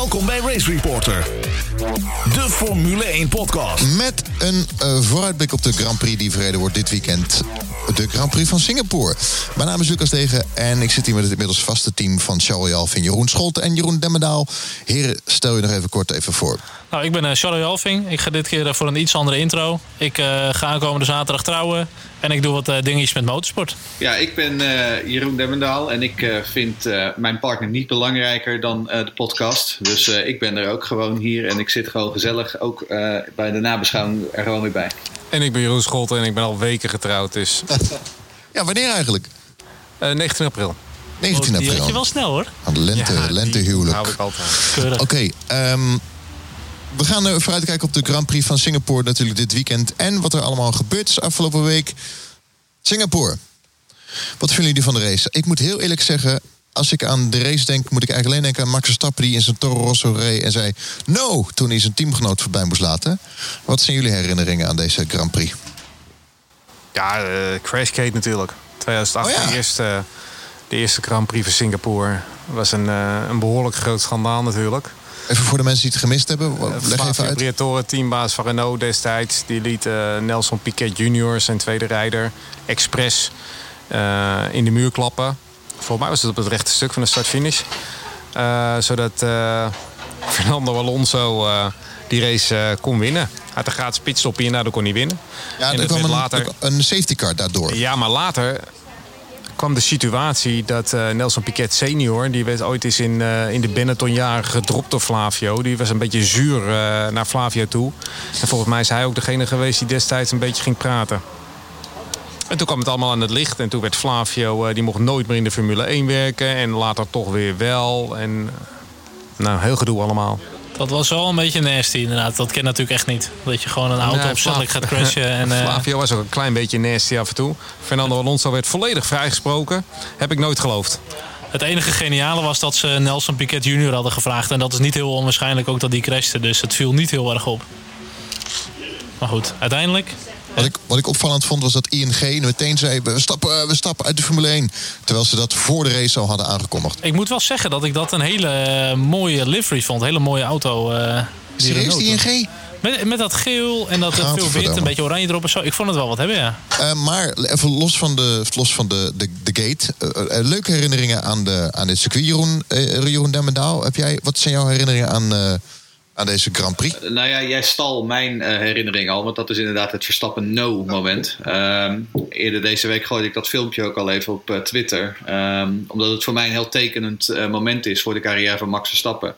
Welkom bij Race Reporter, de Formule 1 podcast. Met een uh, vooruitblik op de Grand Prix die verreden wordt dit weekend. De Grand Prix van Singapore. Mijn naam is Lucas Degen en ik zit hier met het inmiddels vaste team van Charles Alvin, Jeroen Scholten en Jeroen Demmendaal. Heren, stel je nog even kort even voor. Nou, ik ben uh, Charlie Alving. Ik ga dit keer uh, voor een iets andere intro. Ik uh, ga aankomende zaterdag trouwen. En ik doe wat uh, dingetjes met motorsport. Ja, ik ben uh, Jeroen Demmendaal en ik uh, vind mijn partner niet belangrijker dan de podcast. Dus ik ben er ook gewoon hier en ik zit gewoon gezellig ook bij de nabeschouwing er gewoon weer bij. En ik ben Jeroen Scholten en ik ben al weken getrouwd. Dus... ja, wanneer eigenlijk? 19 april. 19 april. Oh, die je wel snel hoor. Aan de lente, ja, lentehuwelijk. hou ik altijd. Oké, okay, um, we gaan vooruitkijken op de Grand Prix van Singapore natuurlijk dit weekend. En wat er allemaal gebeurd is afgelopen week. Singapore. Wat vinden jullie van de race? Ik moet heel eerlijk zeggen, als ik aan de race denk, moet ik eigenlijk alleen denken aan Max Verstappen die in zijn Toro Rosso reed en zei no toen hij zijn teamgenoot voorbij moest laten. Wat zijn jullie herinneringen aan deze Grand Prix? Ja, uh, Crashgate natuurlijk. 2008, oh ja. de, eerste, de eerste Grand Prix van Singapore. was een, uh, een behoorlijk groot schandaal natuurlijk. Even voor de mensen die het gemist hebben, leg even uit. Briatore, teambaas van Renault destijds, die liet uh, Nelson Piquet Jr., zijn tweede rijder, expres uh, in de muur klappen. Volgens mij was het op het rechte stuk van de start-finish. Zodat Fernando Alonso die race kon winnen. Hij had een gratis pitstop hier, nou, dat kon hij winnen. Ja, en er kwam een, later... een safety car daardoor. Ja, maar later kwam de situatie dat uh, Nelson Piquet senior... die werd ooit eens in, uh, in de Benetton-jaren gedropt door Flavio. Die was een beetje zuur uh, naar Flavio toe. En volgens mij is hij ook degene geweest die destijds een beetje ging praten. En toen kwam het allemaal aan het licht. En toen werd Flavio, die mocht nooit meer in de Formule 1 werken. En later toch weer wel. En nou, heel gedoe allemaal. Dat was wel een beetje nasty inderdaad. Dat ken natuurlijk echt niet. Dat je gewoon een auto nee, opzettelijk gaat crashen. En, uh... Flavio was ook een klein beetje nasty af en toe. Fernando Alonso werd volledig vrijgesproken. Heb ik nooit geloofd. Het enige geniale was dat ze Nelson Piquet Jr. hadden gevraagd. En dat is niet heel onwaarschijnlijk ook dat die crashte. Dus het viel niet heel erg op. Maar goed, uiteindelijk wat ik, wat ik opvallend vond was dat ING meteen zei... We stappen, we stappen uit de Formule 1. Terwijl ze dat voor de race al hadden aangekondigd. Ik moet wel zeggen dat ik dat een hele mooie livery vond. Een hele mooie auto. Uh, Serieus, ING? Met, met dat geel en dat veel wit, een beetje oranje erop en zo. Ik vond het wel wat hebben, ja. Uh, maar even los van de, los van de, de, de gate. Uh, uh, leuke herinneringen aan, de, aan dit circuit, Jeroen, Jeroen Demmendaal. Heb jij, wat zijn jouw herinneringen aan aan deze Grand Prix? Nou ja, jij stal mijn uh, herinnering al, want dat is inderdaad het Verstappen no-moment. Um, eerder deze week gooide ik dat filmpje ook al even op uh, Twitter. Um, omdat het voor mij een heel tekenend moment is voor de carrière van Max Verstappen.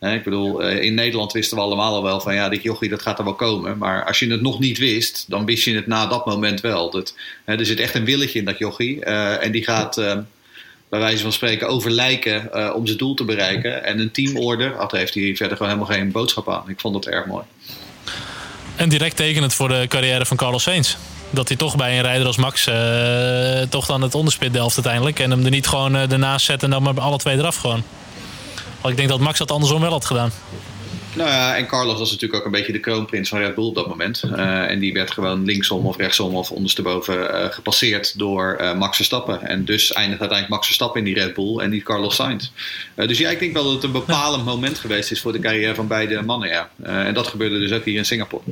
ik bedoel, in Nederland wisten we allemaal al wel van ja, dit jochie dat gaat er wel komen. Maar als je het nog niet wist, dan wist je het na dat moment wel. Dat, er zit echt een willetje in dat jochie. en die gaat ehm, bij wijze van spreken overlijken uh, om zijn doel te bereiken. En een teamorder, dat heeft hij verder gewoon helemaal geen boodschap aan. Ik vond dat erg mooi. En direct tekenend voor de carrière van Carlos Sainz. Dat hij toch bij een rijder als Max uh, toch dan het onderspit delft uiteindelijk. En hem er niet gewoon uh, ernaast zet en dan maar alle twee eraf gewoon. Want ik denk dat Max dat andersom wel had gedaan. Nou ja, en Carlos was natuurlijk ook een beetje de kroonprins van Red Bull op dat moment. Uh, en die werd gewoon linksom of rechtsom of ondersteboven uh, gepasseerd door uh, Max Verstappen. En dus eindigt uiteindelijk Max Verstappen in die Red Bull en niet Carlos Sainz. dus ja, ik denk wel dat het een bepalend moment geweest is voor de carrière van beide mannen. Ja. en dat gebeurde dus ook hier in Singapore.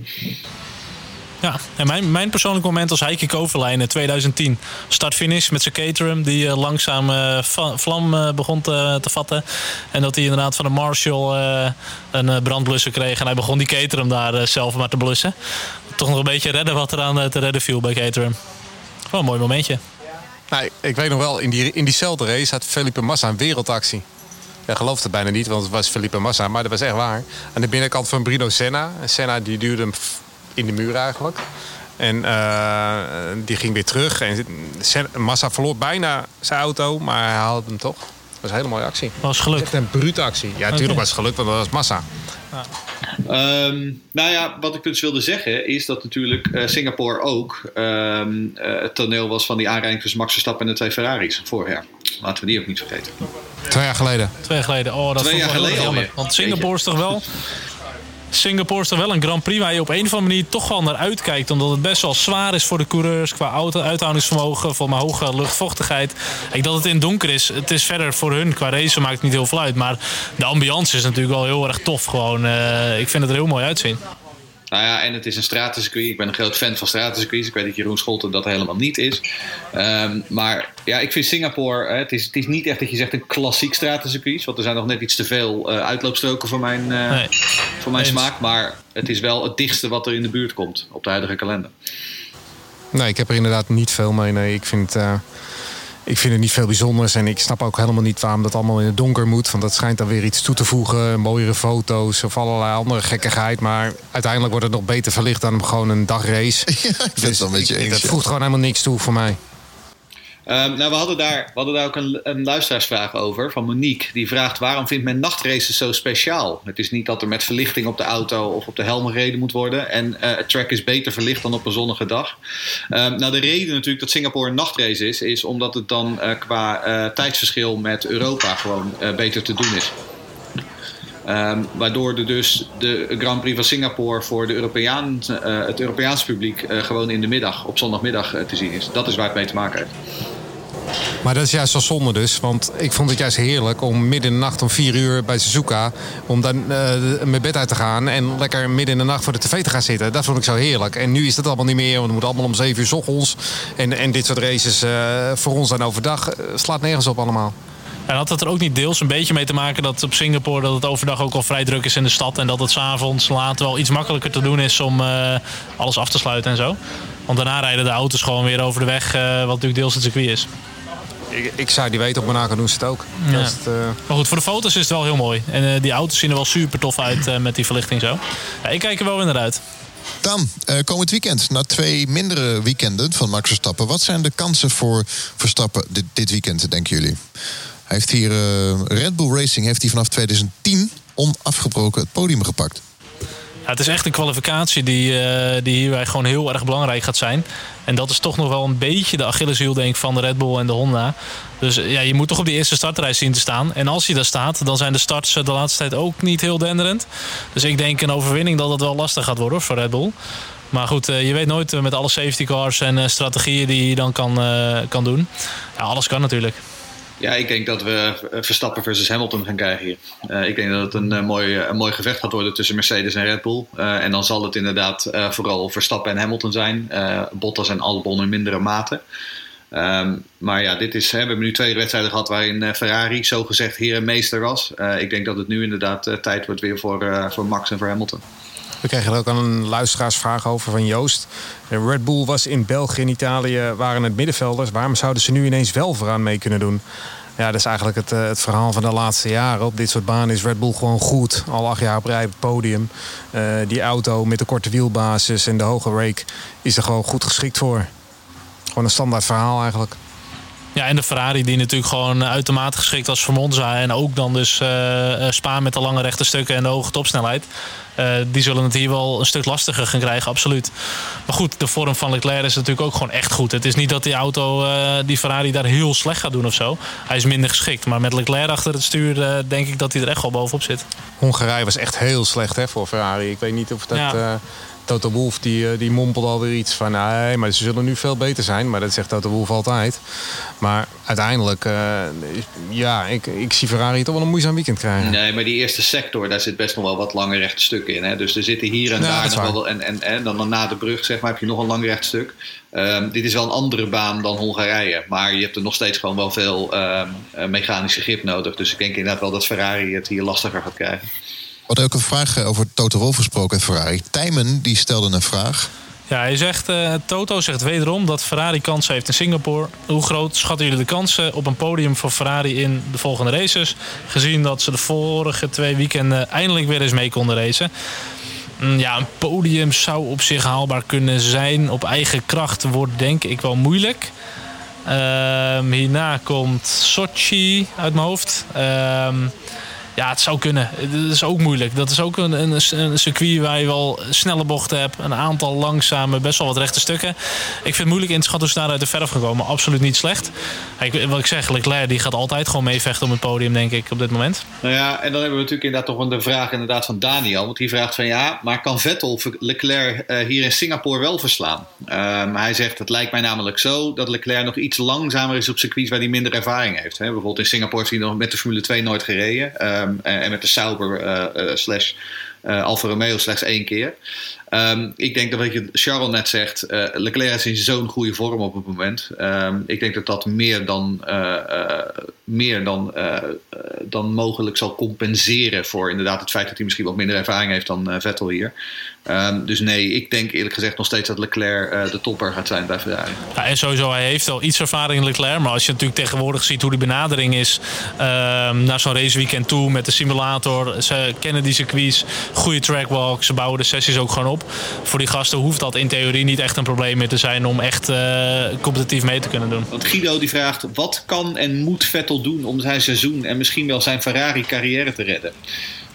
Ja, en mijn, mijn persoonlijk moment was Heike Koverlijn in 2010. Start-finish met zijn Caterham, die uh, langzaam uh, vlam uh, begon te, te, vatten. En dat hij inderdaad van de Marshall een brandblusser kreeg. En hij begon die Caterham daar zelf maar te blussen. Toch nog een beetje redden wat er aan te redden viel bij Caterham. Wel een mooi momentje. Nou, ik weet nog wel, in, die, in diezelfde race had Felipe Massa een wereldactie. Ja, gelooft het bijna niet, want het was Felipe Massa, maar dat was echt waar. Aan de binnenkant van Bruno Senna. En Senna die duwde hem in de muur eigenlijk. En uh, die ging weer terug. En Massa verloor bijna zijn auto, maar hij haalde hem toch. Dat was een hele mooie actie. Dat was geluk. Echt een brute actie. Ja, natuurlijk was het geluk, want dat was Massa. Ja. Um, nou ja, wat ik dus wilde zeggen is dat natuurlijk uh, Singapore ook um, uh, het toneel was van die aanrijding tussen Max Verstappen en de twee Ferraris vorig jaar. Laten we die ook niet vergeten. Twee jaar geleden. Twee jaar geleden. Oh, dat twee jaar geleden jammer. Want Singapore is toch wel Singapore is toch wel een Grand Prix waar je op een of andere manier toch wel naar uitkijkt. Omdat het best wel zwaar is voor de coureurs qua auto, uithoudingsvermogen, voor mijn hoge luchtvochtigheid. Ik dat het in donker is. Het is verder voor hun qua race maakt het niet heel veel uit. Maar de ambiance is natuurlijk wel heel erg tof. Gewoon, uh, ik vind het er heel mooi uitzien. Nou ja, en het is een stratencircuit. Ik ben een groot fan van stratencircuits. Ik weet dat Jeroen Scholten dat helemaal niet is. Um, maar ja, ik vind Singapore... het, is, het is niet echt dat je zegt een klassiek stratencircuit. Want er zijn nog net iets te veel uh, uitloopstroken voor mijn, uh, nee. voor mijn smaak. Maar het is wel het dichtste wat er in de buurt komt op de huidige kalender. Nee, ik heb er inderdaad niet veel mee. Nee, ik vind... Uh ik vind het niet veel bijzonders. En ik snap ook helemaal niet waarom dat allemaal in het donker moet. Want dat schijnt dan weer iets toe te voegen. Mooiere foto's of allerlei andere gekkigheid. Maar uiteindelijk wordt het nog beter verlicht dan gewoon een dagrace. Ja, ik vind dus het een beetje eens. Dat voegt gewoon helemaal niks toe voor mij. Um, nou, we hadden daar, hadden daar ook een, een luisteraarsvraag over van Monique. Die vraagt waarom vindt men nachtraces zo speciaal? Het is niet dat er met verlichting op de auto of op de helm gereden moet worden. En uh, het track is beter verlicht dan op een zonnige dag. Um, nou, de reden natuurlijk dat Singapore een nachtrace is, is omdat het dan uh, qua uh, tijdsverschil met Europa gewoon beter te doen is. Um, waardoor de dus de Grand Prix van Singapore voor de het Europeaans publiek gewoon in de middag, op zondagmiddag te zien is. Dat is waar het mee te maken heeft. Maar dat is juist wel zonde dus. Want ik vond het juist heerlijk om midden in de nacht om vier uur bij Suzuka... om dan mijn bed uit te gaan en lekker midden in de nacht voor de tv te gaan zitten. Dat vond ik zo heerlijk. En nu is dat allemaal niet meer, want het moet allemaal om zeven uur s ochtends. En, en dit soort races voor ons dan overdag slaat nergens op allemaal. En had het er ook niet deels een beetje mee te maken dat op Singapore dat het overdag ook al vrij druk is in de stad. En dat het s'avonds later wel iets makkelijker te doen is om uh, alles af te sluiten en zo. Want daarna rijden de auto's gewoon weer over de weg, uh, wat natuurlijk deels het circuit is. Ik, ik zou die weten, op Monaco doen ze het ook. Ja. Het, uh... Maar goed, voor de foto's is het wel heel mooi. En die auto's zien er wel super tof uit met die verlichting zo. Ja, ik kijk er wel weer naar uit. Dan, uh, komend weekend, na twee mindere weekenden van Max Verstappen. Wat zijn de kansen voor Verstappen dit, dit weekend, denken jullie? Hij heeft hier uh, Red Bull Racing heeft hij vanaf 2010 onafgebroken het podium gepakt. Het is echt een kwalificatie die, uh, die hierbij gewoon heel erg belangrijk gaat zijn. En dat is toch nog wel een beetje de Achilleshiel denk ik, van de Red Bull en de Honda. Dus ja, je moet toch op die eerste startreis zien te staan. En als je daar staat, dan zijn de starts de laatste tijd ook niet heel denderend. Dus ik denk een overwinning dat het wel lastig gaat worden voor Red Bull. Maar goed, je weet nooit met alle safety cars en strategieën die je dan kan, kan doen. Ja, alles kan natuurlijk. Ja, ik denk dat we Verstappen versus Hamilton gaan krijgen hier. Uh, ik denk dat het een, uh, mooi, een mooi gevecht gaat worden tussen Mercedes en Red Bull. En dan zal het inderdaad vooral Verstappen en Hamilton zijn. Bottas en Albon in mindere mate. Um, maar ja, dit is, hè, we hebben nu twee wedstrijden gehad waarin Ferrari zogezegd heer en meester was. ik denk dat het nu inderdaad tijd wordt weer voor, voor Max en voor Hamilton. We kregen er ook een luisteraarsvraag over van Joost. Red Bull was in België en Italië waren het middenvelders. Waarom zouden ze nu ineens wel vooraan mee kunnen doen? Ja, dat is eigenlijk het, het verhaal van de laatste jaren. Op dit soort banen is Red Bull gewoon goed. Al acht jaar op rij op het podium. Uh, die auto met de korte wielbasis en de hoge rake is er gewoon goed geschikt voor. Gewoon een standaard verhaal eigenlijk. Ja, en de Ferrari die natuurlijk gewoon uitermate geschikt was voor Monza. En ook dan dus uh, Spa met de lange rechte stukken en de hoge topsnelheid. Uh, die zullen het hier wel een stuk lastiger gaan krijgen, absoluut. Maar goed, de vorm van Leclerc is natuurlijk ook gewoon echt goed. Het is niet dat die auto, uh, die Ferrari, daar heel slecht gaat doen of zo. Hij is minder geschikt. Maar met Leclerc achter het stuur uh, denk ik dat hij er echt wel bovenop zit. Hongarije was echt heel slecht hè, voor Ferrari. Ik weet niet of dat... Ja. Toto Wolff die, die mompelt alweer iets van... nee, maar ze zullen nu veel beter zijn. Maar dat zegt Toto Wolff altijd. Maar uiteindelijk, uh, ja, ik, ik zie Ferrari toch wel een moeizaam weekend krijgen. Nee, maar die eerste sector, daar zit best nog wel wat lange rechte stukken in. Hè? Dus er zitten hier en ja, daar nog wel... En, en, en dan na de brug, zeg maar, heb je nog een lang recht stuk. Um, dit is wel een andere baan dan Hongarije. Maar je hebt er nog steeds gewoon wel veel um, mechanische grip nodig. Dus ik denk inderdaad wel dat Ferrari het hier lastiger gaat krijgen. Hadden ook een vraag over Toto Wolff gesproken Ferrari. Tijmen die stelde een vraag. Ja, hij zegt, uh, Toto zegt wederom dat Ferrari kansen heeft in Singapore. Hoe groot schatten jullie de kansen op een podium voor Ferrari in de volgende races? Gezien dat ze de vorige twee weekenden eindelijk weer eens mee konden racen. Ja, een podium zou op zich haalbaar kunnen zijn. Op eigen kracht wordt denk ik wel moeilijk. Uh, hierna komt Sochi uit mijn hoofd. Uh, Ja, het zou kunnen. Dat is ook moeilijk. Dat is ook een, een, een circuit waar je wel snelle bochten hebt. Een aantal langzame, best wel wat rechte stukken. Ik vind het moeilijk in te schatten hoe ze daar uit de verf gekomen. Absoluut niet slecht. Wat ik zeg, Leclerc die gaat altijd gewoon meevechten om het podium, denk ik, op dit moment. Nou ja, en dan hebben we natuurlijk inderdaad toch de vraag inderdaad van Daniel. Want die vraagt van ja, maar kan Vettel Leclerc uh, hier in Singapore wel verslaan? Um, hij zegt, het lijkt mij namelijk zo dat Leclerc nog iets langzamer is op circuits waar hij minder ervaring heeft. Hè? Bijvoorbeeld in Singapore heeft hij nog met de Formule 2 nooit gereden. Um, en met de Sauber uh, uh, slash Alfa Romeo slechts één keer. Um, ik denk dat wat je Charles net zegt, uh, Leclerc is in zo'n goede vorm op het moment. Um, ik denk dat dat meer dan, uh, uh, meer dan, dan mogelijk zal compenseren voor inderdaad het feit dat hij misschien wat minder ervaring heeft dan Vettel hier. Um, dus nee, ik denk eerlijk gezegd nog steeds dat Leclerc de topper gaat zijn bij Ferrari. Ja, en sowieso, hij heeft al iets ervaring in Leclerc. Maar als je natuurlijk tegenwoordig ziet hoe die benadering is naar zo'n raceweekend toe met de simulator. Ze kennen die circuits, goede trackwalk, ze bouwen de sessies ook gewoon op. Voor die gasten hoeft dat in theorie niet echt een probleem meer te zijn om echt uh, competitief mee te kunnen doen. Want Guido die vraagt: wat kan en moet Vettel doen om zijn seizoen en misschien wel zijn Ferrari-carrière te redden?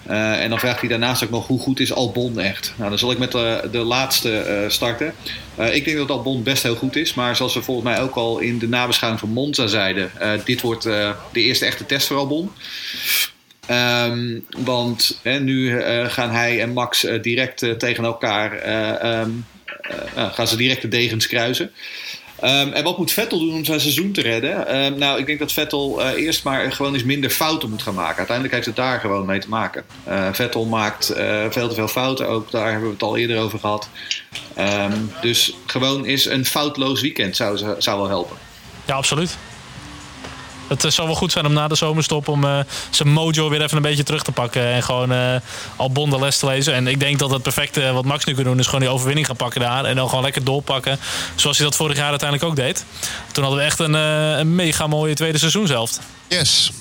Uh, en dan vraagt hij daarnaast ook nog hoe goed is Albon echt. Nou, dan zal ik met de, de laatste starten. Ik denk dat Albon best heel goed is. Maar zoals we volgens mij ook al in de nabeschouwing van Monza zeiden... dit wordt de eerste echte test voor Albon. Um, want nu uh, gaan hij en Max uh, direct uh, tegen elkaar, um, gaan ze direct de degens kruisen. Um, en wat moet Vettel doen om zijn seizoen te redden? nou, ik denk dat Vettel eerst maar gewoon eens minder fouten moet gaan maken. Uiteindelijk heeft het daar gewoon mee te maken. Vettel maakt veel te veel fouten, ook daar hebben we het al eerder over gehad. dus gewoon is een foutloos weekend zou, zou wel helpen. Ja, absoluut. Het uh, zou wel goed zijn om na de zomerstop om uh, zijn mojo weer even een beetje terug te pakken. En gewoon uh, al bonde les te lezen. En ik denk dat het perfecte wat Max nu kan doen is gewoon die overwinning gaan pakken daar. En dan gewoon lekker doorpakken. Zoals hij dat vorig jaar uiteindelijk ook deed. Toen hadden we echt een, een mega mooie tweede seizoen zelf. Yes.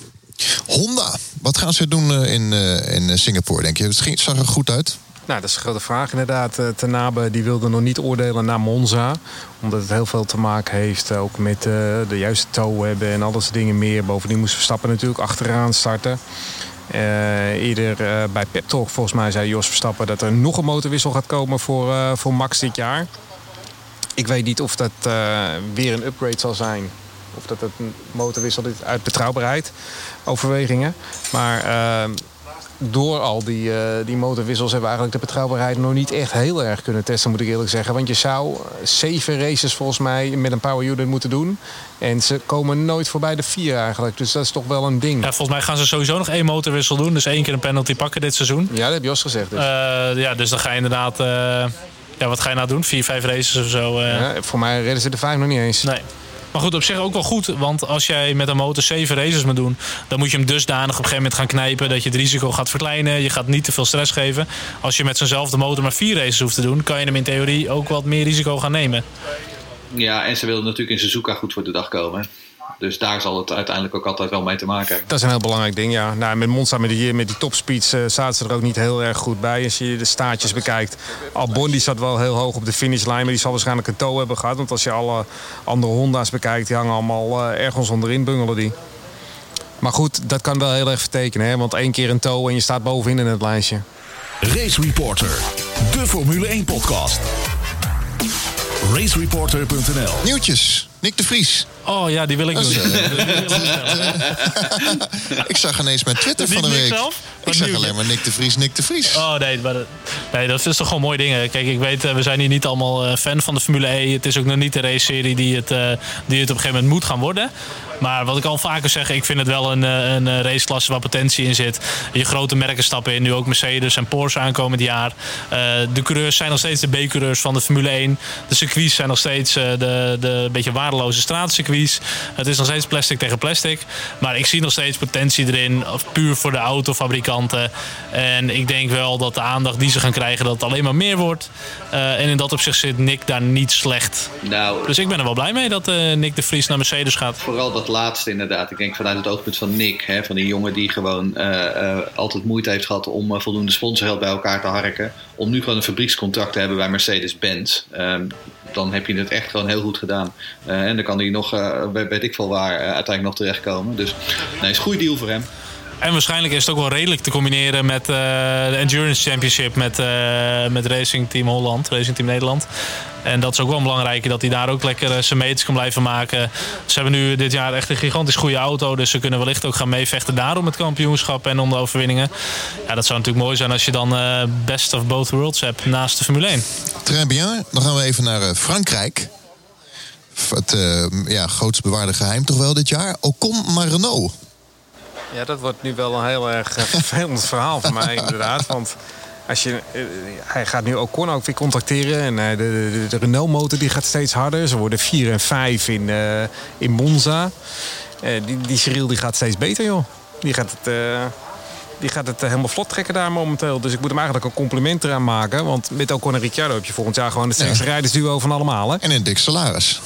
Honda, wat gaan ze doen in, in Singapore, denk je? Het zag er goed uit. Nou, dat is een grote vraag inderdaad. Tenabe die wilde nog niet oordelen naar Monza. Omdat het heel veel te maken heeft ook met uh, de juiste toe hebben en al dat soort dingen meer. Bovendien moest Verstappen natuurlijk achteraan starten. Eerder bij Pep Talk volgens mij zei Jos Verstappen dat er nog een motorwissel gaat komen voor, voor Max dit jaar. Ik weet niet of dat weer een upgrade zal zijn. Of dat het motorwissel is uit betrouwbaarheid overwegingen. Maar door al die, uh, die motorwissels hebben we eigenlijk de betrouwbaarheid nog niet echt heel erg kunnen testen, moet ik eerlijk zeggen. Want je zou zeven races volgens mij met een power unit moeten doen. En ze komen nooit voorbij de vier eigenlijk. Dus dat is toch wel een ding. Ja, volgens mij gaan ze sowieso nog één motorwissel doen. Dus één keer een penalty pakken dit seizoen. Ja, dat heb Jos gezegd. Dus. Uh, ja, dus dan ga je inderdaad... Uh, ja, wat ga je nou doen? Vier, vijf races of zo? Ja, voor mij redden ze de vijf nog niet eens. Nee. Maar goed, op zich ook wel goed. Want als jij met een motor 7 races moet doen, dan moet je hem dusdanig op een gegeven moment gaan knijpen dat je het risico gaat verkleinen. Je gaat niet te veel stress geven. Als je met zijnzelfde motor maar 4 races hoeft te doen, kan je hem in theorie ook wat meer risico gaan nemen. Ja, en ze willen natuurlijk in Suzuka goed voor de dag komen. Dus daar zal het uiteindelijk ook altijd wel mee te maken hebben. Dat is een heel belangrijk ding, ja. Nou, met Monza, met die, met die topspeeds, uh, zaten ze er ook niet heel erg goed bij. Als je de staartjes bekijkt. Albon die zat wel heel hoog op de finishlijn, maar die zal waarschijnlijk een toe hebben gehad. Want als je alle andere Honda's bekijkt, die hangen allemaal uh, ergens onderin, bungelen die. Maar goed, dat kan wel heel erg vertekenen, hè? want één keer een toe en je staat bovenin in het lijstje. Race Reporter, de Formule 1 podcast. Racereporter.nl Nieuwtjes, Nick de Vries. Oh ja, die wil ik doen. ik zag ineens mijn Twitter van de week. Zelf? Ik zag alleen maar Nick de Vries, Nick de Vries. Oh nee, maar dat, nee, dat is toch gewoon mooie dingen. Kijk, ik weet, we zijn hier niet allemaal fan van de Formule E. Het is ook nog niet de race-serie die het, die het op een gegeven moment moet gaan worden. Maar wat ik al vaker zeg, ik vind het wel een, een raceklasse waar potentie in zit. Je grote merken stappen in, nu ook Mercedes en Porsche aankomend jaar. Uh, de coureurs zijn nog steeds de B-coureurs van de Formule 1. De circuits zijn nog steeds de, de beetje waardeloze straatcircuits. Het is nog steeds plastic tegen plastic. Maar ik zie nog steeds potentie erin, puur voor de autofabrikanten. En ik denk wel dat de aandacht die ze gaan krijgen, dat het alleen maar meer wordt. Uh, en in dat opzicht zit Nick daar niet slecht. Nou, dus ik ben er wel blij mee dat Nick de Vries naar Mercedes gaat. Vooral dat laatste inderdaad. Ik denk vanuit het oogpunt van Nick. Hè, van die jongen die gewoon uh, uh, altijd moeite heeft gehad om voldoende sponsorgeld bij elkaar te harken. Om nu gewoon een fabriekscontract te hebben bij Mercedes-Benz. Um, dan heb je het echt gewoon heel goed gedaan. en dan kan hij nog, weet ik veel waar, uiteindelijk nog terechtkomen. Dus nee, is een goede deal voor hem. En waarschijnlijk is het ook wel redelijk te combineren met uh, de Endurance Championship met, uh, met Racing Team Holland, Racing Team Nederland. En dat is ook wel belangrijk, dat hij daar ook lekker uh, zijn meters kan blijven maken. Ze hebben nu dit jaar echt een gigantisch goede auto, dus ze kunnen wellicht ook gaan meevechten daar om het kampioenschap en om de overwinningen. Ja, dat zou natuurlijk mooi zijn als je dan best of both worlds hebt naast de Formule 1. Très bien. Dan gaan we even naar Frankrijk. Het ja, grootst bewaarde geheim toch wel dit jaar. Ocon maar Renault. Ja, dat wordt nu wel een heel erg eh, vervelend verhaal voor mij inderdaad. Want als je, eh, hij gaat nu Ocon ook weer contracteren. En uh, de, de, de Renault-motor die gaat steeds harder. Ze worden 4 en 5 in, uh, in Monza. die, die Cyril die gaat steeds beter, joh. Die gaat het, die gaat het helemaal vlot trekken daar momenteel. Dus ik moet hem eigenlijk een compliment eraan maken. Want met Ocon en Ricciardo heb je volgend jaar gewoon het sterkste ja. rijdersduo van allemaal. Hè? En een dik salaris.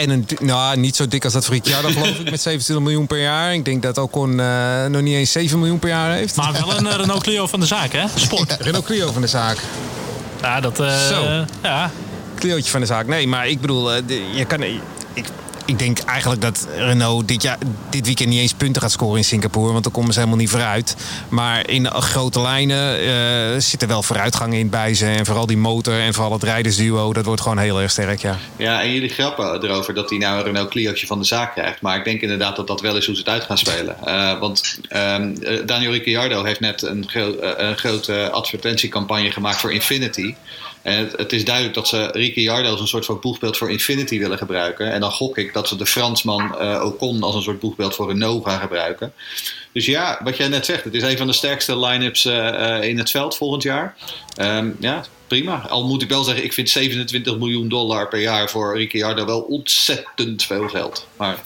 En een, nou, niet zo dik als dat Ricciardo, geloof ik, met 27 miljoen per jaar. Ik denk dat Ocon uh, nog niet eens 7 miljoen per jaar heeft. Maar wel een uh, Renault Clio van de zaak, hè? Sport. Renault Clio van de zaak. Ja, dat... Uh, zo. Ja. Cliootje van de zaak. Nee, maar ik bedoel, je kan, ik, ik denk eigenlijk dat Renault dit, jaar, dit weekend niet eens punten gaat scoren in Singapore. Want dan komen ze helemaal niet vooruit. Maar in grote lijnen uh, zit er wel vooruitgang in bij ze. En vooral die motor en vooral het rijdersduo, dat wordt gewoon heel erg sterk, ja. Ja, en jullie grappen erover dat hij nou een Renault Clio'tje van de zaak krijgt. Maar ik denk inderdaad dat dat wel is hoe ze het uit gaan spelen. Uh, want um, Daniel Ricciardo heeft net een, een grote advertentiecampagne gemaakt voor Infinity. En het, het, is duidelijk dat ze Ricciardo als een soort van boegbeeld voor Infinity willen gebruiken. En dan gok ik dat ze de Fransman uh, Ocon als een soort boegbeeld voor Renault gaan gebruiken. Dus ja, wat jij net zegt, het is een van de sterkste line-ups uh, in het veld volgend jaar. Um, ja, prima. Al moet ik wel zeggen, ik vind 27 miljoen dollar per jaar voor Ricciardo wel ontzettend veel geld. Maar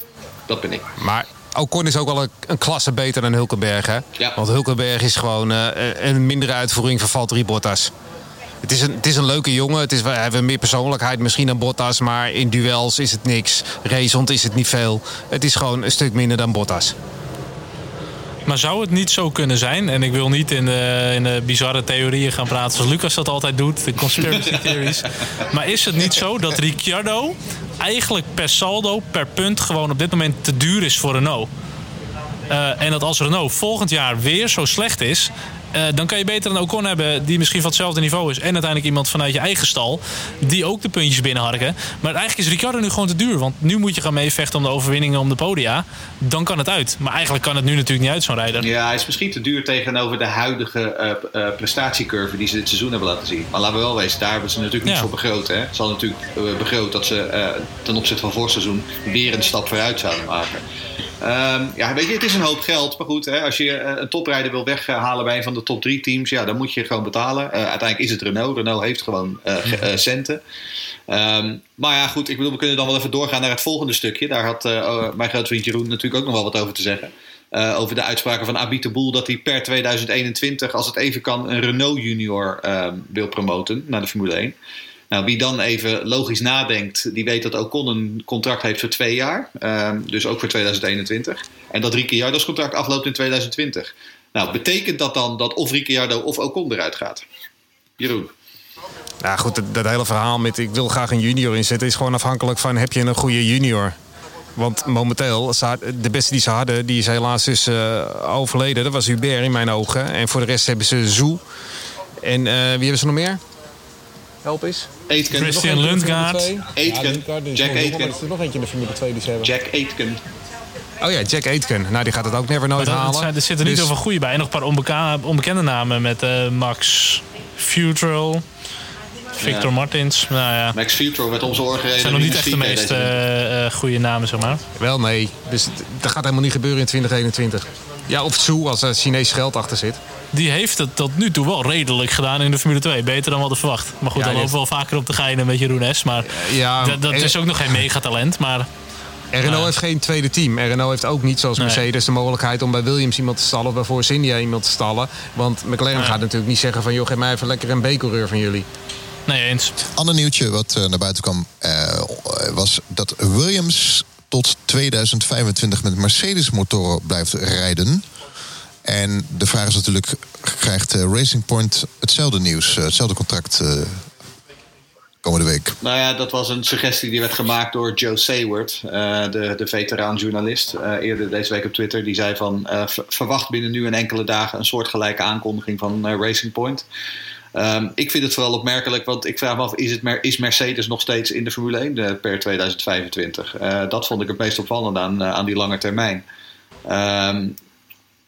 dat ben ik. Maar Ocon is ook wel een, een, klasse beter dan Hulkenberg. Hè? Ja. Want Hulkenberg is gewoon uh, een mindere uitvoering van Valtteri Bottas. Het is, een, het is een leuke jongen. Het is, hij heeft meer persoonlijkheid misschien dan Bottas. Maar in duels is het niks. Racehond is het niet veel. Het is gewoon een stuk minder dan Bottas. Maar zou het niet zo kunnen zijn? En ik wil niet in de, in de bizarre theorieën gaan praten zoals Lucas dat altijd doet, de conspiracy theories. Maar is het niet zo dat Ricciardo eigenlijk per saldo, per punt, gewoon op dit moment te duur is voor Renault? Uh, en dat als Renault volgend jaar weer zo slecht is, uh, dan kan je beter een Ocon hebben die misschien van hetzelfde niveau is. En uiteindelijk iemand vanuit je eigen stal die ook de puntjes binnenharken. Maar eigenlijk is Ricciardo nu gewoon te duur. Want nu moet je gaan meevechten om de overwinningen om de podia. Dan kan het uit. Maar eigenlijk kan het nu natuurlijk niet uit zo'n rijder. Ja, hij is misschien te duur tegenover de huidige uh, uh, prestatiecurve die ze dit seizoen hebben laten zien. Maar laten we wel wezen, daar hebben ze natuurlijk niet ja. voor begroot. Hè? Ze hadden natuurlijk begroot dat ze ten opzichte van vorig seizoen weer een stap vooruit zouden maken. Um, ja, weet je, het is een hoop geld. Maar goed, hè, als je een toprijder wil weghalen bij een van de top drie teams, ja, dan moet je gewoon betalen. Uh, uiteindelijk is het Renault. Renault heeft gewoon uh, uh, centen. Um, maar ja, goed, ik bedoel, we kunnen dan wel even doorgaan naar het volgende stukje. Daar had oh, mijn grote vriend Jeroen natuurlijk ook nog wel wat over te zeggen. over de uitspraken van Abit de Boel dat hij per 2021, als het even kan, een Renault Junior um, wil promoten naar de Formule 1. Nou, wie dan even logisch nadenkt, die weet dat Ocon een contract heeft voor twee jaar. Um, dus ook voor 2021. En dat Ricciardo's contract afloopt in 2020. Nou, betekent dat dan dat of Ricciardo of Ocon eruit gaat? Jeroen. Nou goed, dat, hele verhaal met ik wil graag een junior inzetten... is gewoon afhankelijk van heb je een goede junior. Want momenteel, de beste die ze hadden, die is helaas dus uh, overleden. Dat was Hubert in mijn ogen. En voor de rest hebben ze Zoe. En uh, wie hebben ze nog meer? Help eens. Aitken. Christian Lundgaard. Aitken. Jack Aitken. Er is er nog eentje in de Formule 2 die ze hebben. Jack Aitken. Oh ja, Jack Aitken. Nou, die gaat het ook never nooit dat, halen. Zijn, er zitten niet dus... zoveel goede bij. En nog een paar onbeka onbekende namen met uh, Max Futrell. Victor ja. Martins. Nou ja. Max Futrell werd onze oor gereden. zijn nog niet echt de meest uh, goede namen, zeg maar. Wel, nee. Dus dat gaat helemaal niet gebeuren in 2021. Ja, of Tsu als er Chinees geld achter zit. Die heeft het tot nu toe wel redelijk gedaan in de Formule 2. Beter dan we hadden verwacht. Maar goed, ja, dan lopen we wel vaker op de geinen met Jeroen S. Maar ja, dat, is ook nog geen megatalent. Maar Renault uh, heeft geen tweede team. Renault heeft ook niet zoals nee. Mercedes de mogelijkheid om bij Williams iemand te stallen of bij Force India iemand te stallen. Want McLaren nee. gaat natuurlijk niet zeggen van joh, geef mij even lekker een B-coureur van jullie. Nee, eens. Ander nieuwtje wat uh, naar buiten kwam uh, was dat Williams tot 2025 met Mercedes-motoren blijft rijden. En de vraag is natuurlijk, krijgt Racing Point hetzelfde nieuws, hetzelfde contract komende week? Nou ja, dat was een suggestie die werd gemaakt door Joe Sayward, de, de veteraan-journalist, eerder deze week op Twitter. Die zei van, verwacht binnen nu en enkele dagen een soortgelijke aankondiging van Racing Point. Um, ik vind het vooral opmerkelijk, want ik vraag me af, is, het, is Mercedes nog steeds in de Formule 1 per 2025? dat vond ik het meest opvallend aan, aan die lange termijn. Um,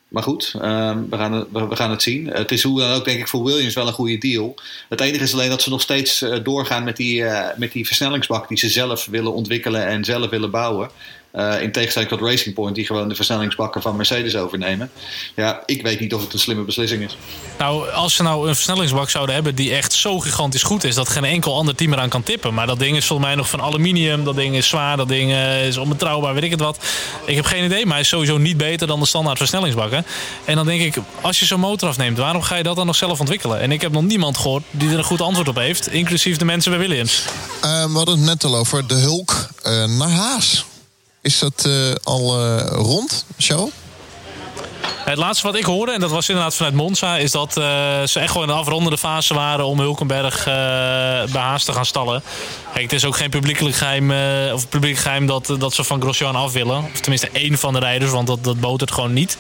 maar goed, um, we, gaan het, we, gaan het zien. Het is hoe ook, denk ik, voor Williams wel een goede deal. Het enige is alleen dat ze nog steeds doorgaan met die, met die versnellingsbak die ze zelf willen ontwikkelen en zelf willen bouwen. Uh, in tegenstelling tot Racing Point, die gewoon de versnellingsbakken van Mercedes overnemen. Ja, ik weet niet of het een slimme beslissing is. Nou, als ze nou een versnellingsbak zouden hebben die echt zo gigantisch goed is dat geen enkel ander team eraan kan tippen. Maar dat ding is volgens mij nog van aluminium, dat ding is zwaar, dat ding uh, is onbetrouwbaar, weet ik het wat. Ik heb geen idee, maar hij is sowieso niet beter dan de standaard versnellingsbakken. En dan denk ik, als je zo'n motor afneemt, waarom ga je dat dan nog zelf ontwikkelen? En ik heb nog niemand gehoord die er een goed antwoord op heeft, inclusief de mensen bij Williams. Uh, we hadden het net al over de Hulk naar Haas. Is dat uh, al uh, rond, show? Het laatste wat ik hoorde, en dat was inderdaad vanuit Monza, is dat uh, ze echt gewoon in de afrondende fase waren om Hulkenberg bij Haas te gaan stallen. Het is ook geen publiekelijk geheim, of publiek geheim dat, dat ze van Grosjean af willen. Of tenminste één van de rijders, want dat, dat botert gewoon niet.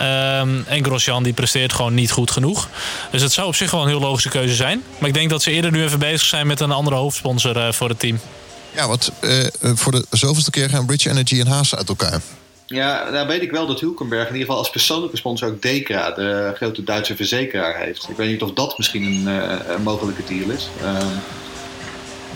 Um, en Grosjean die presteert gewoon niet goed genoeg. Dus het zou op zich wel een heel logische keuze zijn. Maar ik denk dat ze eerder nu even bezig zijn met een andere hoofdsponsor voor het team. Ja, want uh, voor de zoveelste keer gaan Bridge Energy en Haas uit elkaar. Ja, nou weet ik wel dat Hulkenberg in ieder geval als persoonlijke sponsor ook Dekra, de grote Duitse verzekeraar, heeft. Ik weet niet of dat misschien een, een mogelijke deal is.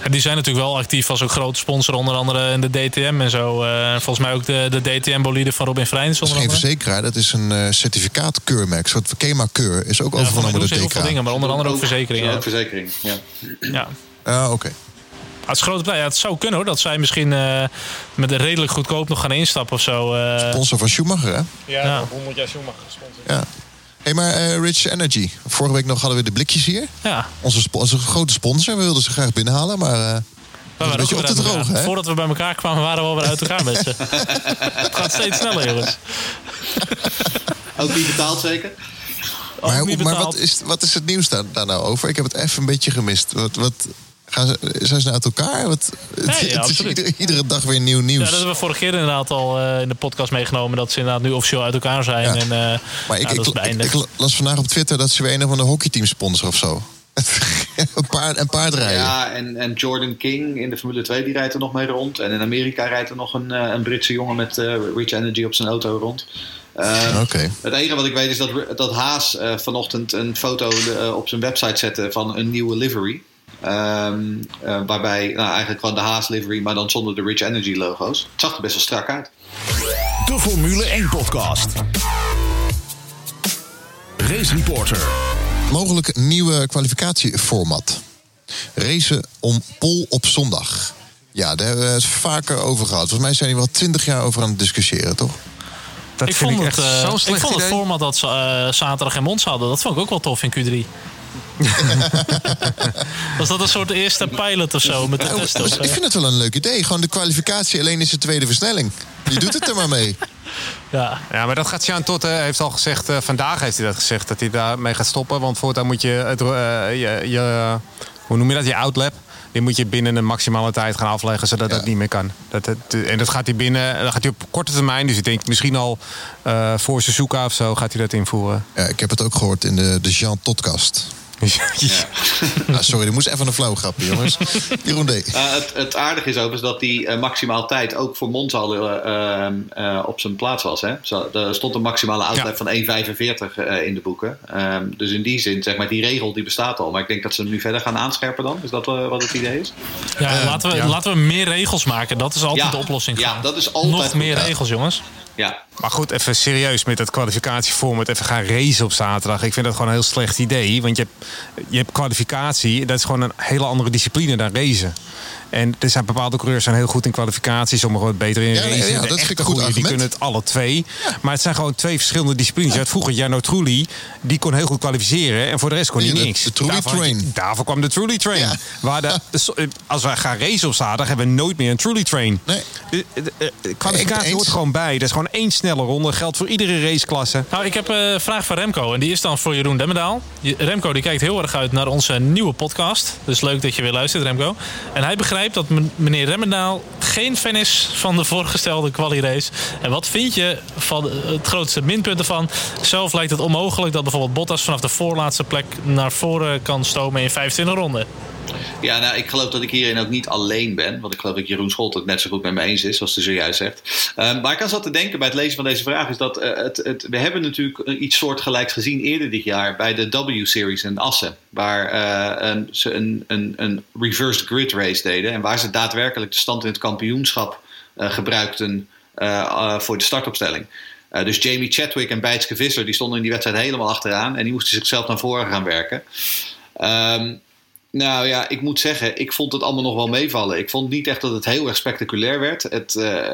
Ja, die zijn natuurlijk wel actief als ook grote sponsor, onder andere in de DTM en zo. Uh, volgens mij ook de, de DTM-bolide van Robin Freins. Dat is geen verzekeraar, dat is een uh, certificaat-keurmerk. Een soort KEMA-keur is ook ja, overgenomen door de heel veel dingen, maar onder andere ook, verzekeringen. Ook verzekering, ja. ja. Ah, oké. Okay. Het is grote ja, het zou kunnen hoor, dat zij misschien uh, met een redelijk goedkoop nog gaan instappen of zo. Uh... Sponsor van Schumacher, hè? Ja, ja. 100 jaar Schumacher gesponsord. Ja. Hey, maar uh, Rich Energy. Vorige week nog hadden we de blikjes hier. Ja. Onze, onze grote sponsor. We wilden ze graag binnenhalen, maar... Uh, we een beetje op te droog, hè? Voordat we bij elkaar kwamen, waren we alweer uit elkaar met ze. het gaat steeds sneller, jongens. Ook niet betaald, zeker? Maar, maar wat, is, wat is het nieuws daar, daar nou over? Ik heb het even een beetje gemist. Wat, wat, Gaan ze, zijn ze nou uit elkaar? Wat, nee, ja, het is iedere, iedere, dag weer nieuw nieuws. Ja, dat hebben we vorige keer inderdaad al uh, in de podcast meegenomen. Dat ze inderdaad nu officieel uit elkaar zijn. Ja. En, uh, maar ik, ik, ik, ik, las vandaag op Twitter dat ze weer een van de hockeyteam sponsoren of zo. een, paard, een paardrijden. Ja, en, en Jordan King in de Formule 2 die rijdt er nog mee rond. En in Amerika rijdt er nog een, uh, een Britse jongen met Rich Energy op zijn auto rond. Uh, okay. Het enige wat ik weet is dat, dat Haas uh, vanochtend een foto uh, op zijn website zette van een nieuwe livery. Um, uh, waarbij nou, eigenlijk gewoon de Haas livery, maar dan zonder de Rich Energy logo's. Het zag er best wel strak uit. De Formule 1 podcast. Race Reporter. Mogelijk nieuwe kwalificatieformat. Racen om pol op zondag. Ja, daar hebben we het vaker over gehad. Volgens mij zijn die wel twintig jaar over aan het discussiëren, toch? Dat ik vond, ik het, uh, ik vond het format dat ze uh, zaterdag in Monza hadden, dat vond ik ook wel tof in Q3. Was dat een soort eerste pilot of zo met de nou, testen? Ik vind het wel een leuk idee. Gewoon de kwalificatie alleen is de tweede versnelling. Je doet het er maar mee. Ja. ja, maar dat gaat Sjaan Tot heeft al gezegd, uh, vandaag heeft hij dat gezegd, dat hij daarmee gaat stoppen. Want voortaan moet je, het, uh, je, je, hoe noem je dat, je outlap, die moet je binnen een maximale tijd gaan afleggen, zodat ja. dat niet meer kan. Dat, en dat gaat hij binnen, dat gaat hij op korte termijn, dus ik denk misschien al uh, voor Suzuka of zo gaat hij dat invoeren. Ja, ik heb het ook gehoord in de, de Jean Todcast. Ja. ah, sorry, er moest even een flauw grapje, jongens. Jeroen D. Uh, het, het aardige is overigens dat die uh, maximaal tijd ook voor Monza uh, op zijn plaats was. Hè? Zo, er stond een maximale outlap ja. van 1,45 in de boeken. Um, dus in die zin, zeg maar, die regel die bestaat al. Maar ik denk dat ze hem nu verder gaan aanscherpen dan. Is dat wat het idee is? Ja, laten, we, ja. laten we meer regels maken. Dat is altijd de oplossing. Ja, dat is altijd Nog meer regels, jongens. Ja. Maar goed, even serieus met het kwalificatieformat. Even gaan racen op zaterdag. Ik vind dat gewoon een heel slecht idee. Want je hebt, je hebt kwalificatie. Dat is gewoon een hele andere discipline dan racen. En er zijn bepaalde coureurs zijn heel goed in kwalificatie, sommigen wat beter in Ja, De dat is echte een goed goeie, Die kunnen het alle twee. Maar het zijn gewoon twee verschillende disciplines. Je had vroeger Jarno Trulli, die kon heel goed kwalificeren. En voor de rest kon hij niks. de Trulli Daarvoor had je- train. Daarvoor kwam de Trulli Train. Ja. Waar de, als wij gaan racen op zaterdag, hebben we nooit meer een Trulli Train. Nee. De, de- de- de kwalificatie Eens. hoort gewoon bij. Dat is gewoon één snelle ronde. Geldt voor iedere raceklasse. Nou, ik heb eh, een vraag van Remco. En die is dan voor Jeroen Demmendaal. Je- Remco die kijkt heel erg uit naar onze nieuwe podcast. Dus leuk dat je weer luistert, Remco. En hij begrijpt dat men- meneer Remmendaal geen fan is van de voorgestelde quali-race. En wat vind je van het grootste minpunt ervan? Zelf lijkt het onmogelijk dat bijvoorbeeld Bottas vanaf de voorlaatste plek naar voren kan stomen in 25 ronden. Ja, nou, ik geloof dat ik hierin ook niet alleen ben. Want ik geloof dat Jeroen Scholt het net zo goed met me eens is, zoals hij zojuist zegt. Ehm, waar ik aan zat te denken bij het lezen van deze vraag is dat eh, het, het, we hebben natuurlijk iets soortgelijks gezien eerder dit jaar bij de W-series in Assen. Waar eh, een, ze een, een, een reversed grid race deden. En waar ze daadwerkelijk de stand in het kampioenschap eh, gebruikten voor de startopstelling. Dus Jamie Chadwick en Bijtske Visser die stonden in die wedstrijd helemaal achteraan. En die moesten zichzelf naar voren gaan werken. Ehm, nou ja, ik moet zeggen, ik vond het allemaal nog wel meevallen. Ik vond niet echt dat het heel erg spectaculair werd. Het, eh,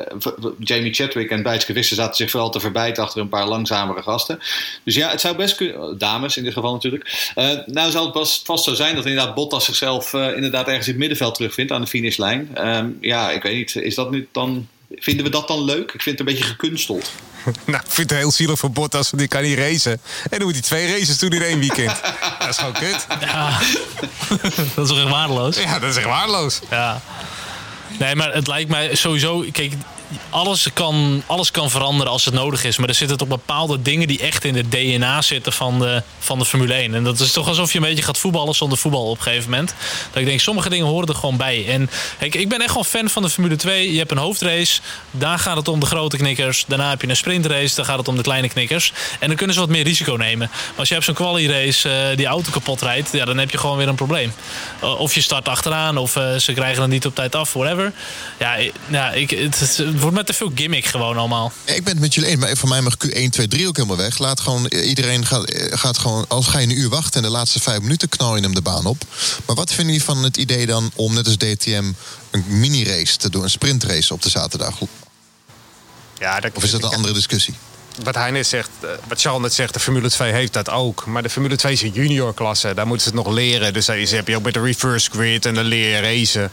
Jamie Chadwick en Bijtske Visser zaten zich vooral te verbijten achter een paar langzamere gasten. Dus ja, het zou best kunnen... Dames in dit geval natuurlijk. Eh, nou zal het vast zo zijn dat inderdaad Bottas zichzelf eh, inderdaad ergens in het middenveld terugvindt aan de finishlijn. Ehm, ja, ik weet niet. Is dat nu dan... Vinden we dat dan leuk? Ik vind het een beetje gekunsteld. Nou, ik vind het heel zielig voor Bottas, want die kan niet racen. En dan moet hij twee races doen in één weekend. dat is gewoon kut. Ja, dat is toch echt waardeloos? Ja, dat is echt waardeloos. Ja. Nee, maar het lijkt mij sowieso. Kijk, alles kan, alles kan veranderen als het nodig is. Maar er zitten toch bepaalde dingen die echt in het DNA zitten van de, van de Formule 1. En dat is toch alsof je een beetje gaat voetballen zonder voetbal op een gegeven moment. Dat ik denk, sommige dingen horen er gewoon bij. En kijk, ik ben echt gewoon fan van de Formule 2. Je hebt een hoofdrace, daar gaat het om de grote knikkers. Daarna heb je een sprintrace, daar gaat het om de kleine knikkers. En dan kunnen ze wat meer risico nemen. Maar als je hebt zo'n quali-race eh, die auto kapot rijdt, ja, dan heb je gewoon weer een probleem. Uh, of je start achteraan, of uh, ze krijgen het niet op tijd af, whatever. Ja, ik, ja ik, het, het, wordt met te veel gimmick gewoon allemaal. Ik ben het met jullie eens, maar voor mij mag Q1, 2, 3 ook helemaal weg. Laat gewoon, iedereen gaat, gaat gewoon, als ga je een uur wachten en de laatste vijf minuten knal je hem de baan op. Maar wat vinden jullie van het idee dan om net als DTM een mini-race te doen, een sprintrace op de zaterdag? Ja, dat, of is dat een andere discussie? Wat hij net zegt, wat Charles net zegt, de Formule 2 heeft dat ook. Maar de Formule 2 is een juniorklasse, daar moeten ze het nog leren. Dus daar heb je ook met de reverse grid en leer je racen.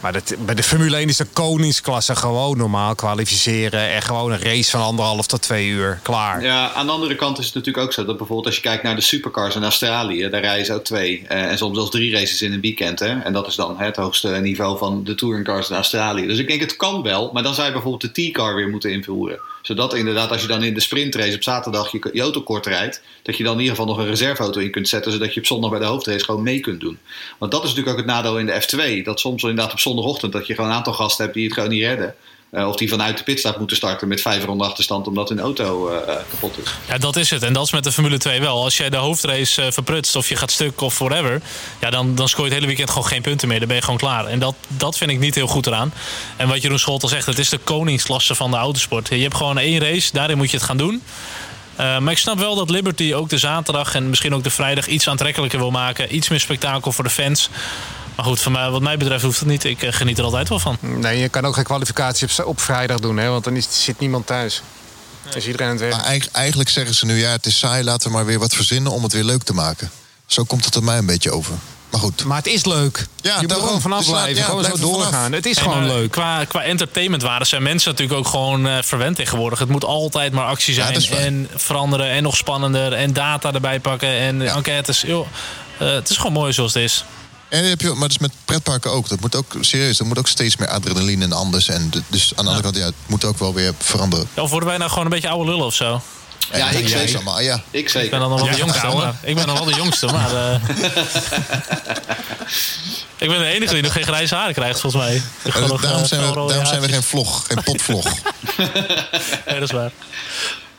Maar dat, bij de Formule 1 is de koningsklasse gewoon normaal kwalificeren. En gewoon een race van anderhalf tot twee uur, klaar. Ja, aan de andere kant is het natuurlijk ook zo dat bijvoorbeeld als je kijkt naar de supercars in Australië, daar rijden ze ook twee uh, en soms zelfs drie races in een weekend. Hè? En dat is dan het hoogste niveau van de touringcars in Australië. Dus ik denk het kan wel, maar dan zou je bijvoorbeeld de T-car weer moeten invoeren zodat inderdaad, als je dan in de sprintrace op zaterdag je, je auto kort rijdt, dat je dan in ieder geval nog een reserveauto in kunt zetten, zodat je op zondag bij de hoofdrace gewoon mee kunt doen. Want dat is natuurlijk ook het nadeel in de F2. Dat soms inderdaad op zondagochtend dat je gewoon een aantal gasten hebt die het gewoon niet redden. Uh, of die vanuit de pitstop moeten starten met vijf ronden achterstand omdat hun auto uh, kapot is. Ja, dat is het. En dat is met de Formule 2 wel. Als jij de hoofdrace uh, verprutst of je gaat stuk of whatever, ja, dan, dan scoor je het hele weekend gewoon geen punten meer. Dan ben je gewoon klaar. En dat, dat vind ik niet heel goed eraan. En wat Jeroen Scholt al zegt, het is de koningsklasse van de autosport. Je hebt gewoon één race, daarin moet je het gaan doen. Maar ik snap wel dat Liberty ook de zaterdag en misschien ook de vrijdag iets aantrekkelijker wil maken. Iets meer spektakel voor de fans. Maar goed, voor mij, wat mij betreft hoeft het niet. Ik uh, geniet er altijd wel van. Nee, je kan ook geen kwalificatie op, op vrijdag doen, hè, want dan is, zit niemand thuis. Nee. Is iedereen aan het werk. Maar eigenlijk zeggen ze nu, ja, het is saai, laten we maar weer wat verzinnen om het weer leuk te maken. Zo komt het er mij een beetje over. Maar goed. Maar het is leuk. Ja, je moet er gewoon vanaf dus blijven. Ja, gewoon zo doorgaan. Vanaf. Het is gewoon leuk. Qua, qua entertainment waren zijn mensen natuurlijk ook gewoon uh, verwend tegenwoordig. Het moet altijd maar actie zijn. Ja, en veranderen en nog spannender. En data erbij pakken. En ja. enquêtes. Joh, uh, het is gewoon mooi zoals het is. En heb je, maar dat is met pretparken ook. Dat moet ook serieus. Er moet ook steeds meer adrenaline en anders. En dus aan de andere kant, ja, het moet ook wel weer veranderen. Ja, of worden wij nou gewoon een beetje oude lullen of zo? Ja, ja ik zeker. Allemaal, ja. Ik zeker. Ik ben dan nog wel de jongste. Maar, ik ben nog wel de jongste, maar... Uh, ik ben de enige die nog geen grijze haren krijgt, volgens mij. Nog, daarom zijn, we, daarom zijn we geen vlog, geen potvlog. nee, dat is waar.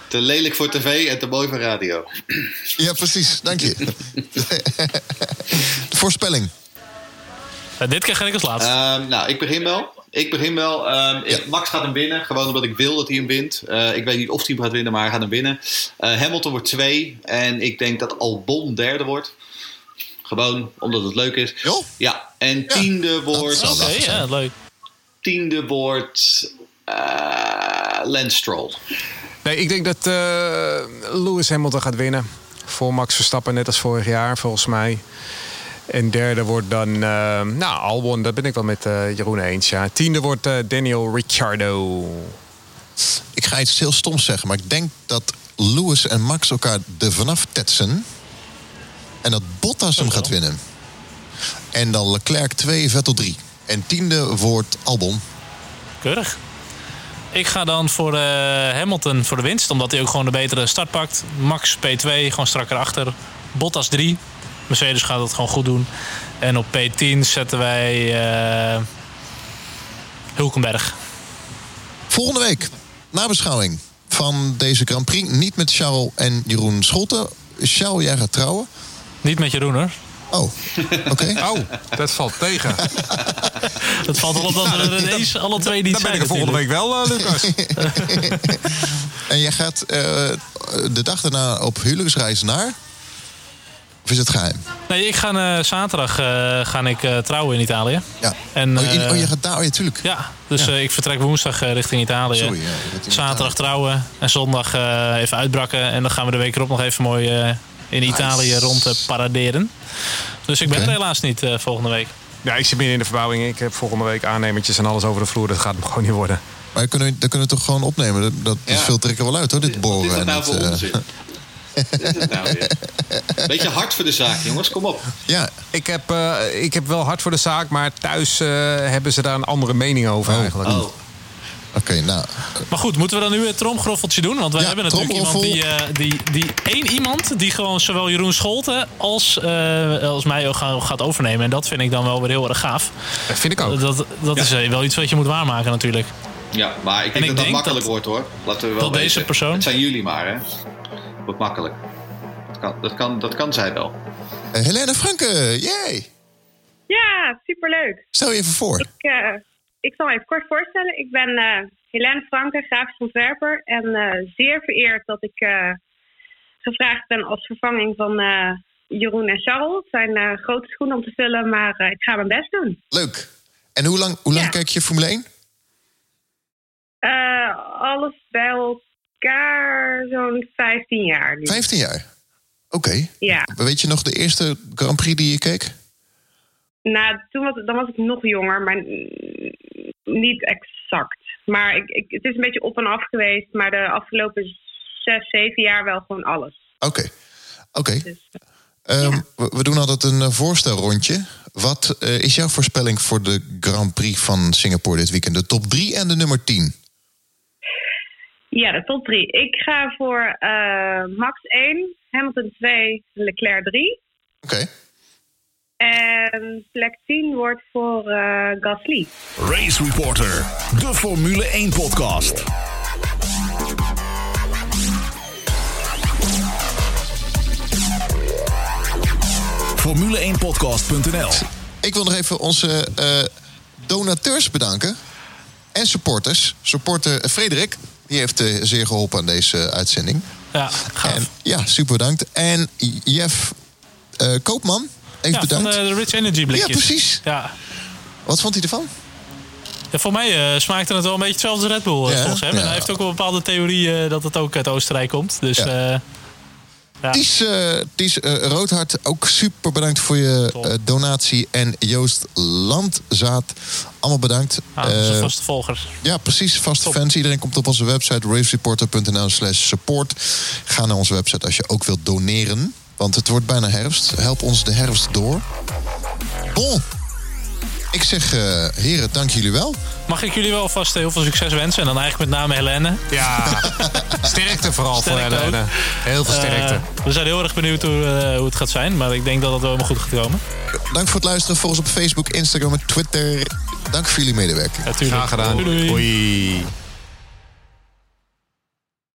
Te lelijk voor tv en te mooi voor radio. Ja, precies. Dank je. Voorspelling. Uh, dit keer ga ik als laatste. Uh, nou, ik begin wel. Ik begin wel. Um, ja. Max gaat hem winnen. Gewoon omdat ik wil dat hij hem wint. Uh, ik weet niet of hij hem gaat winnen, maar hij gaat hem winnen. Uh, Hamilton wordt twee. En ik denk dat Albon derde wordt. Gewoon omdat het leuk is. Ja, en tiende wordt... Oké, ja, leuk. Tiende wordt... eh Lance Stroll. Nee, ik denk dat eh, Lewis Hamilton gaat winnen. Voor Max Verstappen, net als vorig jaar, volgens mij. En derde wordt dan, eh, nou, Albon, dat ben ik wel met eh, Jeroen eens. Ja. Tiende wordt eh, Daniel Ricciardo. Ik ga iets heel stoms zeggen, maar ik denk dat Lewis en Max elkaar er vanaf tetsen. En dat Bottas hem gaat winnen. En dan Leclerc 2, Vettel 3. En tiende wordt Albon. Keurig. Ik ga dan voor eh, Hamilton voor de winst, omdat hij ook gewoon de betere start pakt. Max P2, gewoon strak erachter. Bottas 3. Mercedes gaat het gewoon goed doen. En op P10 zetten wij eh Hulkenberg. Volgende week, nabeschouwing van deze Grand Prix. Niet met Charles en Jeroen Scholten. Charles, jij gaat trouwen. Niet met Jeroen hoor. Oh, oké. Oh, dat valt tegen. Dat valt wel op dat we er ineens alle twee niet Dan ben zijn. ik er volgende week wel, eh, Lucas. En jij gaat eh, de dag daarna op huwelijksreis naar... Of is het geheim? Nee, ik ga eh, zaterdag eh, ga ik, eh, trouwen in Italië. Ja. En, oh, in- eh, oh, je gaat daar... Oh, ja, tuurlijk. Ja, dus eh, ik vertrek woensdag eh, richting Italië. Sorry, ja, Zaterdag Italië. trouwen en zondag eh, even uitbrakken. En dan gaan we de week erop nog even mooi eh, in Italië rond te paraderen. Dus ik ben er helaas niet eh, volgende week. Ja, ik zit midden in de verbouwing. Ik heb volgende week aannemertjes en alles over de vloer. Dat gaat hem gewoon niet worden. Maar dat kunnen, we, dat kunnen we toch gewoon opnemen? Dat, dat Ja. filter wel uit, hoor, dit Wat boren. is dat en nou het, voor eh, onzin? Wat is het nou weer? Beetje hard voor de zaak, jongens. Kom op. ja, Ik heb, eh, ik heb wel hard voor de zaak, maar thuis eh, hebben ze daar een andere mening over eigenlijk. Oh. oké, nou... Maar goed, moeten we dan nu het tromgroffeltje doen? Want wij Ja, hebben natuurlijk iemand die, eh, die, die één iemand die gewoon zowel Jeroen Scholten als, eh, als mij ook gaan- gaat overnemen. En dat vind ik dan wel weer heel erg gaaf. Dat vind ik ook. Dat, dat is wel iets wat je moet waarmaken natuurlijk. Ja, maar ik En denk ik dat dat denk makkelijk dat- wordt hoor. Laten we wel dat deze persoon- Het zijn jullie maar, hè? Wordt makkelijk. Dat kan, dat kan, dat kan zij wel. eh, Helene Franke, yay! Ja, superleuk. Stel je even voor. Ik, eh, ik zal me even kort voorstellen. Ik ben eh Helene Franke, grafisch ontwerper. En eh, zeer vereerd dat ik eh, gevraagd ben als vervanging van eh, Jeroen en Charles. Het zijn eh, grote schoenen om te vullen, maar eh, ik ga mijn best doen. Leuk. En hoe lang, hoe lang Ja. kijk je Formule 1? Eh, alles bij elkaar zo'n 15 jaar. nu. 15 jaar. Oké. Ja. Weet je nog de eerste Grand Prix die je keek? Nou, toen was, dan was ik nog jonger, maar niet exact. Maar ik, ik, het is een beetje op en af geweest. Maar de afgelopen zes, zeven jaar wel gewoon alles. Oké. Oké. Dus, Ehm, we, we doen altijd een eh, voorstelrondje. Wat eh, is jouw voorspelling voor de Grand Prix van Singapore dit weekend? De top 3 en de nummer 10. Ja, de top drie. Ik ga voor eh, Max 1, Hamilton 2, Leclerc 3. Oké. En plek 10 wordt voor eh, Gasly. Race Reporter, de Formule 1 podcast. Formule1podcast.nl Ik wil nog even onze eh, donateurs bedanken. En supporters. Supporter Frederik, die heeft eh, zeer geholpen aan deze eh, uitzending. Ja, gaaf. En, ja, super bedankt. En Jeff eh, Koopman heeft ja, van bedankt. de, de Rich Energy blikjes. Ja, precies. Ja. Wat vond hij ervan? Ja, voor mij eh, smaakte het wel een beetje hetzelfde Red Bull Ja, volgens hem. En hij heeft ook wel een bepaalde theorie dat het ook uit Oostenrijk komt. Dus Ja. Ja. Ties, eh, Ties eh, Roodhart, ook super bedankt voor je eh, donatie. En Joost Landzaat, allemaal bedankt. Ah, Eh, vaste volger. Ja, precies. Vaste fans. Iedereen komt op onze website racereporter.nl slash support. Ga naar onze website als je ook wilt doneren. Want het wordt bijna herfst. Help ons de herfst door. Bon. Ik zeg, eh, heren, dank jullie wel. Mag ik jullie wel vast heel veel succes wensen? En dan eigenlijk met name Helene. Ja, sterkte vooral Sterkte voor Helene. ook. Heel veel sterkte. Eh, we zijn heel erg benieuwd hoe, eh, hoe het gaat zijn. Maar ik denk dat het wel helemaal goed gaat komen. Dank voor het luisteren. Volg ons op Facebook, Instagram en Twitter. Dank voor jullie medewerking. Graag gedaan. Doei, doei. Hoi.